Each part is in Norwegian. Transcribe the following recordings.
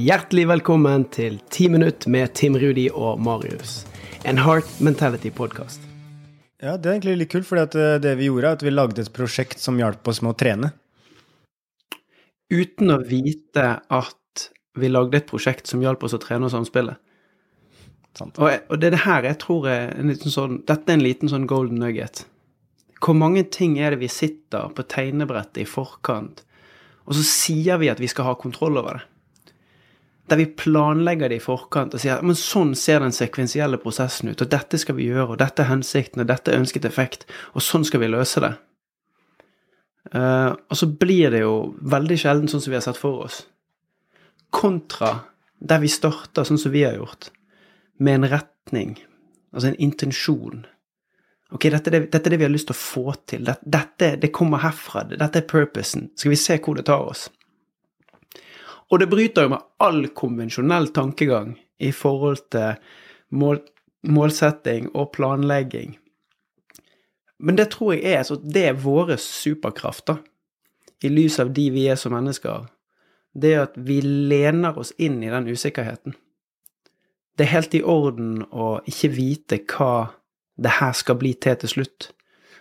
Hjertelig velkommen til 10 minutt med Tim Rudi og Marius. En Heart Mentality-podkast. Ja, det er egentlig litt kult, for det vi gjorde, er at vi lagde et prosjekt som hjalp oss med å trene. Uten å vite at vi lagde et prosjekt som hjalp oss å trene og samspille. Og, og, det er det her jeg tror er en liten sånn Dette er en liten sånn golden nugget. Hvor mange ting er det vi sitter på tegnebrettet i forkant, og så sier vi at vi skal ha kontroll over det? Der vi planlegger det i forkant og sier men sånn ser den sekvensielle prosessen ut, og dette skal vi gjøre, og dette er hensikten, og dette er ønsket effekt, og sånn skal vi løse det. Uh, og så blir det jo veldig sjelden sånn som vi har sett for oss. Kontra der vi starter sånn som vi har gjort, med en retning, altså en intensjon. Ok, dette er, det, dette er det vi har lyst til å få til. Dette, dette det kommer herfra. Dette er purposen. Skal vi se hvor det tar oss? Og det bryter jo med all konvensjonell tankegang i forhold til mål, målsetting og planlegging. Men det tror jeg er, altså, det er våre superkrafter, i lys av de vi er som mennesker. Det at vi lener oss inn i den usikkerheten. Det er helt i orden å ikke vite hva det her skal bli til til slutt.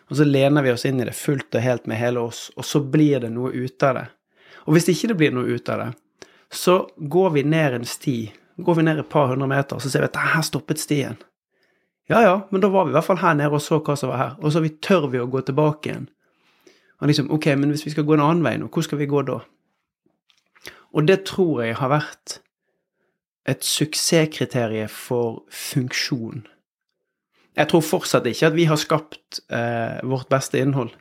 Og så lener vi oss inn i det fullt og helt med hele oss, og så blir det noe ut av det. Og hvis ikke det blir noe ut av det, så går vi ned en sti, går vi ned et par hundre meter, så ser vi at her stoppet stien. Ja ja, men da var vi i hvert fall her nede og så hva som var her. Og så vi tør vi å gå tilbake igjen. Og liksom, ok, men hvis vi skal gå en annen vei nå, hvor skal vi gå da? Og det tror jeg har vært et suksesskriterium for funksjon. Jeg tror fortsatt ikke at vi har skapt eh, vårt beste innhold.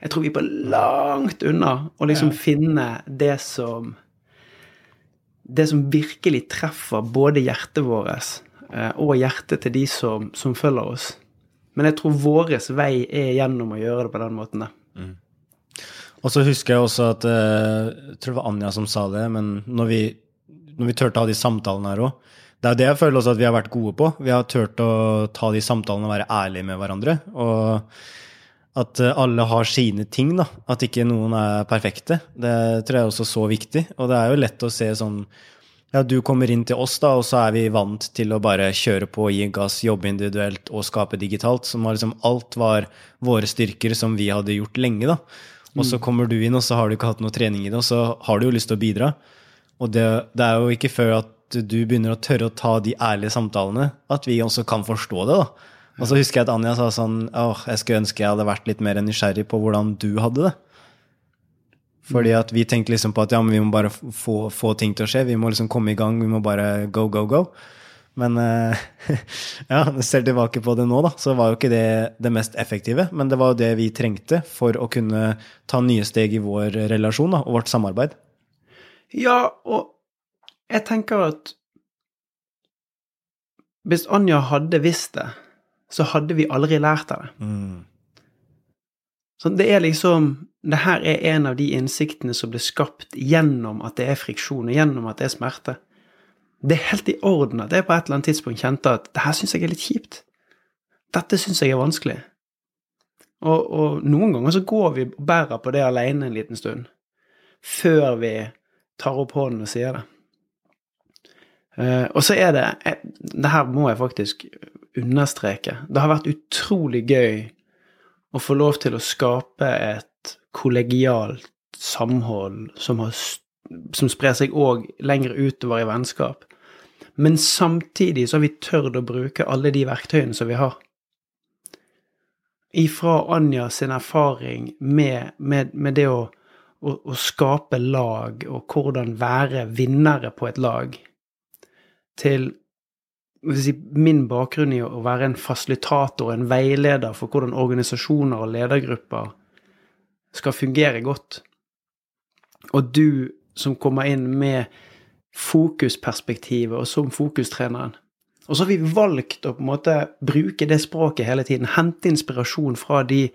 Jeg tror vi er på langt unna å liksom ja. finne det som det som virkelig treffer både hjertet vårt eh, og hjertet til de som, som, følger oss. Men jeg tror vår vei er gjennom å gjøre det på den måten. Mm. Og så husker jeg også at eh, Jeg tror det var Anja som sa det, men når vi, når vi turte å ha de samtalene her òg Det er det jeg føler også at vi har vært gode på. Vi har turt å ta de samtalene og være ærlige med hverandre. Og at eh, alle har sine ting, da. At ikke noen er perfekte. Det tror jeg er også så viktig. Og det er jo lett å se sånn ja, du kommer inn til oss, da, og så er vi vant til å bare kjøre på, gi gass, jobbe individuelt og skape digitalt. Som var liksom alt var våre styrker som vi hadde gjort lenge, da. Og så mm. kommer du inn, og så har du ikke hatt noe trening i det, og så har du jo lyst til å bidra. Og det, det er jo ikke før at du begynner å tørre å ta de ærlige samtalene, at vi også kan forstå det, da. Og så husker jeg at Anja sa sånn åh, jeg skulle ønske jeg hadde vært litt mer nysgjerrig på hvordan du hadde det. Fordi at vi tenkte liksom på at ja, men vi må bare få, få ting til å skje. Vi må liksom komme i gang. Vi må bare go, go, go. Men uh, ja, ser tilbake på det nå, da, så var jo ikke det det mest effektive. Men det var jo det vi trengte for å kunne ta nye steg i vår relasjon da, og vårt samarbeid. Ja, og jeg tenker at hvis Anja hadde visst det, så hadde vi aldri lært av det. Mm. Så det er liksom Det her er en av de innsiktene som ble skapt gjennom at det er friksjon, og gjennom at det er smerte. Det er helt i orden at jeg på et eller annet tidspunkt kjente at det her syns jeg er litt kjipt. Dette syns jeg er vanskelig. Og, og, noen ganger så går vi og bærer på det alene en liten stund, før vi tar opp hånden og sier det. Uh, og så er det Det her må jeg faktisk understreke. Det har vært utrolig gøy å få lov til å skape et kollegialt samhold som, har, som sprer seg òg lenger utover i vennskap. Men samtidig så har vi tørt å bruke alle de verktøyene som vi har. Ifra Anja sin erfaring med, med, med det å, å, å, skape lag, og hvordan være vinnere på et lag, til si, min bakgrunn i å være en fasilitator, en veileder for hvordan organisasjoner og ledergrupper skal fungere godt. Og du som kommer inn med fokusperspektivet og som fokustreneren. Og så har vi valgt å på en måte bruke det språket hele tiden, hente inspirasjon fra de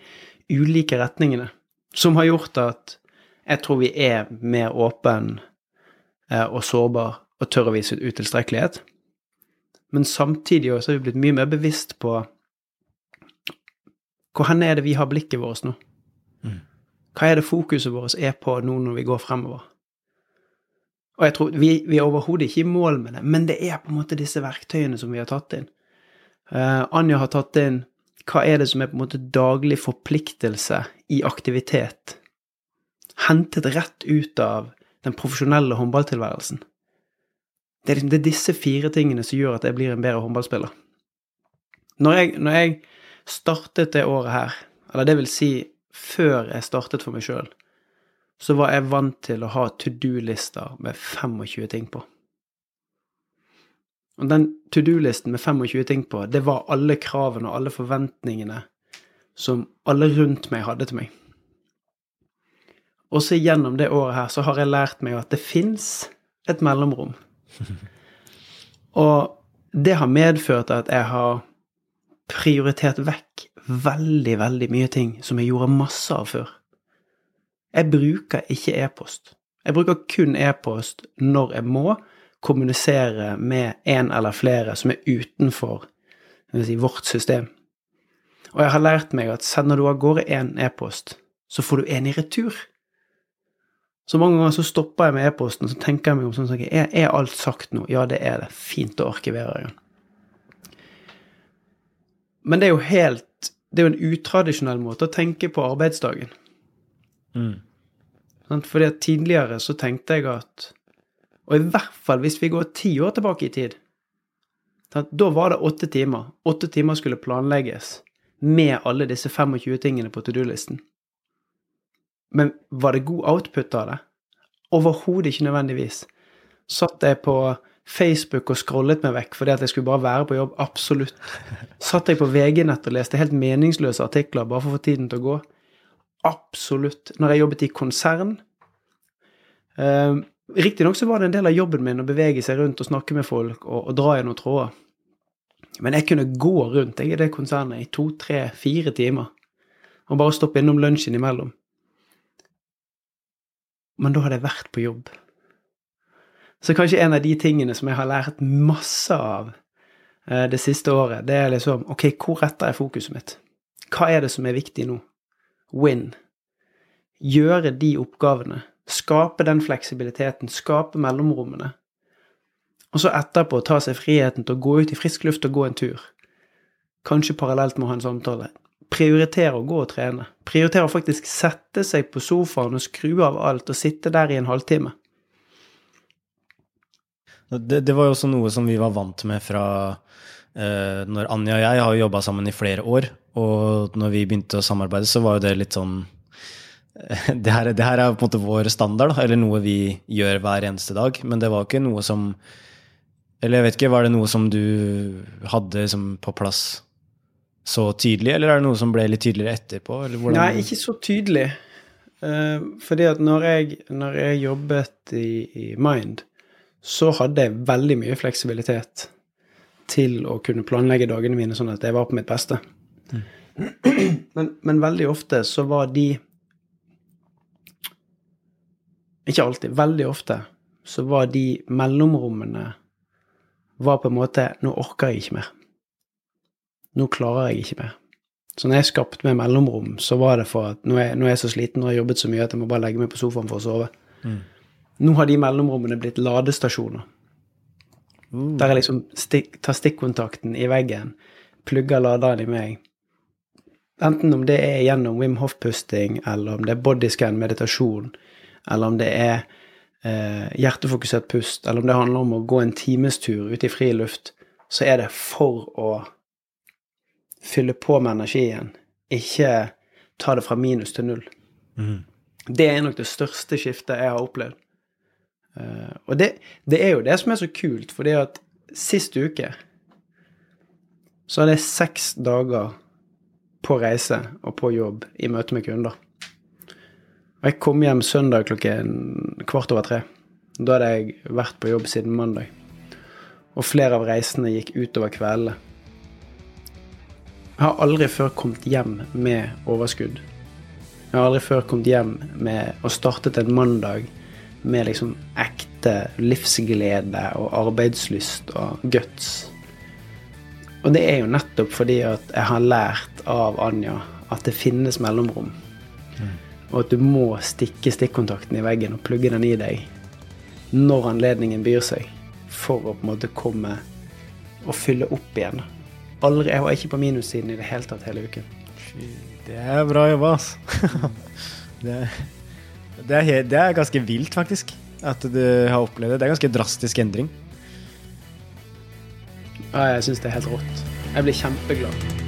ulike retningene, som har gjort at jeg tror vi er mer åpen eh, og sårbar og tør å vise utilstrekkelighet. Men samtidig også har vi blitt mye mer bevisst på hvor hen er det vi har blikket vårt nå? Mm. Hva er det fokuset vårt er på nå når vi går fremover? Og jeg tror Vi, vi er overhodet ikke i mål med det, men det er på en måte disse verktøyene som vi har tatt inn. Uh, Anja har tatt inn hva er det som er på en måte daglig forpliktelse i aktivitet. Hentet rett ut av den profesjonelle håndballtilværelsen. Det er, liksom, det er disse fire tingene som gjør at jeg blir en bedre håndballspiller. Når jeg, når jeg startet det året her, eller det vil si før jeg startet for meg sjøl, så var jeg vant til å ha to do-lister med 25 ting på. Og den to do-listen med 25 ting på, det var alle kravene og alle forventningene som alle rundt meg hadde til meg. Også gjennom det året her så har jeg lært meg at det fins et mellomrom. Og det har medført at jeg har prioritert vekk veldig, veldig mye ting som jeg gjorde masse av før. Jeg bruker ikke e-post. Jeg bruker kun e-post når jeg må, kommunisere med en eller flere som er utenfor si, vårt system. Og jeg har lært meg at sender du av gårde én e-post, så får du en i retur. Så mange ganger så stopper jeg med e-posten og så tenker jeg meg om sånn at er, er alt sagt nå? Ja, det er det. Fint å arkivere igjen. Men det er jo helt Det er jo en utradisjonell måte å tenke på arbeidsdagen. Mm. Fordi at tidligere så tenkte jeg at og i hvert fall hvis vi går ti år tilbake i tid. Da var det åtte timer. Åtte timer skulle planlegges med alle disse 25 tingene på to do-listen. Men var det god output av det? Overhodet ikke nødvendigvis. Satt jeg på Facebook og scrollet meg vekk fordi at jeg skulle bare være på jobb? Absolutt. Satt jeg på VG-nett og leste helt meningsløse artikler bare for å få tiden til å gå? Absolutt. Når jeg jobbet i konsern eh, Riktignok så var det en del av jobben min å bevege seg rundt og snakke med folk og, og dra i noen tråder. Men jeg kunne gå rundt jeg i det konsernet i to, tre, fire timer og bare stoppe innom lunsjen imellom. Men da hadde jeg vært på jobb. Så kanskje en av de tingene som jeg har lært masse av eh, det siste året, det er liksom Ok, hvor retter jeg fokuset mitt? Hva er det som er viktig nå? Win. Gjøre de oppgavene Skape den fleksibiliteten, skape mellomrommene. Og så etterpå ta seg friheten til å gå ut i frisk luft og gå en tur. Kanskje parallelt med å ha en samtale. Prioritere å gå og trene. Prioritere å faktisk sette seg på sofaen og skru av alt og sitte der i en halvtime. Det, det var jo også noe som vi var vant med fra eh, når Anja og jeg har jobba sammen i flere år. Og når vi begynte å samarbeide, så var jo det litt sånn det her, det her, er på en måte vår standard, eller noe vi gjør hver eneste dag. Men det var ikke noe som Eller jeg vet ikke, var det noe som du hadde liksom på plass så tydelig, eller er det noe som ble litt tydeligere etterpå? Nei, ikke så tydelig. Uh, fordi at når jeg, når jeg jobbet i, i, Mind, så hadde jeg veldig mye fleksibilitet til å kunne planlegge dagene mine sånn at jeg var på mitt beste. Mm. Men, men veldig ofte så var de ikke alltid, veldig ofte, så var de mellomrommene var på en måte Nå orker jeg ikke mer. Nå klarer jeg ikke mer. Så når jeg skapte meg mellomrom, så var det for at nå er, nå er jeg så sliten og har jobbet så mye at jeg må bare legge meg på sofaen for å sove. Mm. Nå har de mellomrommene blitt ladestasjoner. Mm. Der jeg liksom stikk, tar stikkontakten i veggen, plugger laderen i meg. Enten om det er gjennom Wim Hof-pusting, eller om det er bodyscan, meditasjon, eller om det er eh, hjertefokusert pust, eller om det handler om å gå en times tur ute i fri luft, så er det for å fylle på med energi igjen. ikke ta det fra minus til null. Mm. Det er nok det største skiftet jeg har opplevd. Uh, og det, det, er jo det som er så kult, fordi at sist uke så hadde jeg seks dager på reise og på jobb i møte med kunder. Og jeg kom hjem søndag klokken kvart over tre. Da hadde jeg vært på jobb siden mandag. Og flere av reisene gikk utover kveldene. Jeg har aldri før kommet hjem med overskudd. Jeg har aldri før kommet hjem med og startet en mandag med liksom ekte livsglede og arbeidslyst og guts. Og det er jo nettopp fordi at jeg har lært av Anja at det finnes mellomrom. Mm og at du må stikke stikkontakten i veggen og plugge den i deg når anledningen byr seg, for å på en måte komme og fylle opp igjen. Aldri, jeg var ikke på minussiden i det hele tatt hele uken. Det er bra jobba, altså. det, det, er, det er ganske vilt, faktisk, at du har opplevd det. Det er ganske drastisk endring. Ja, jeg syns det er helt rått. Jeg blir kjempeglad.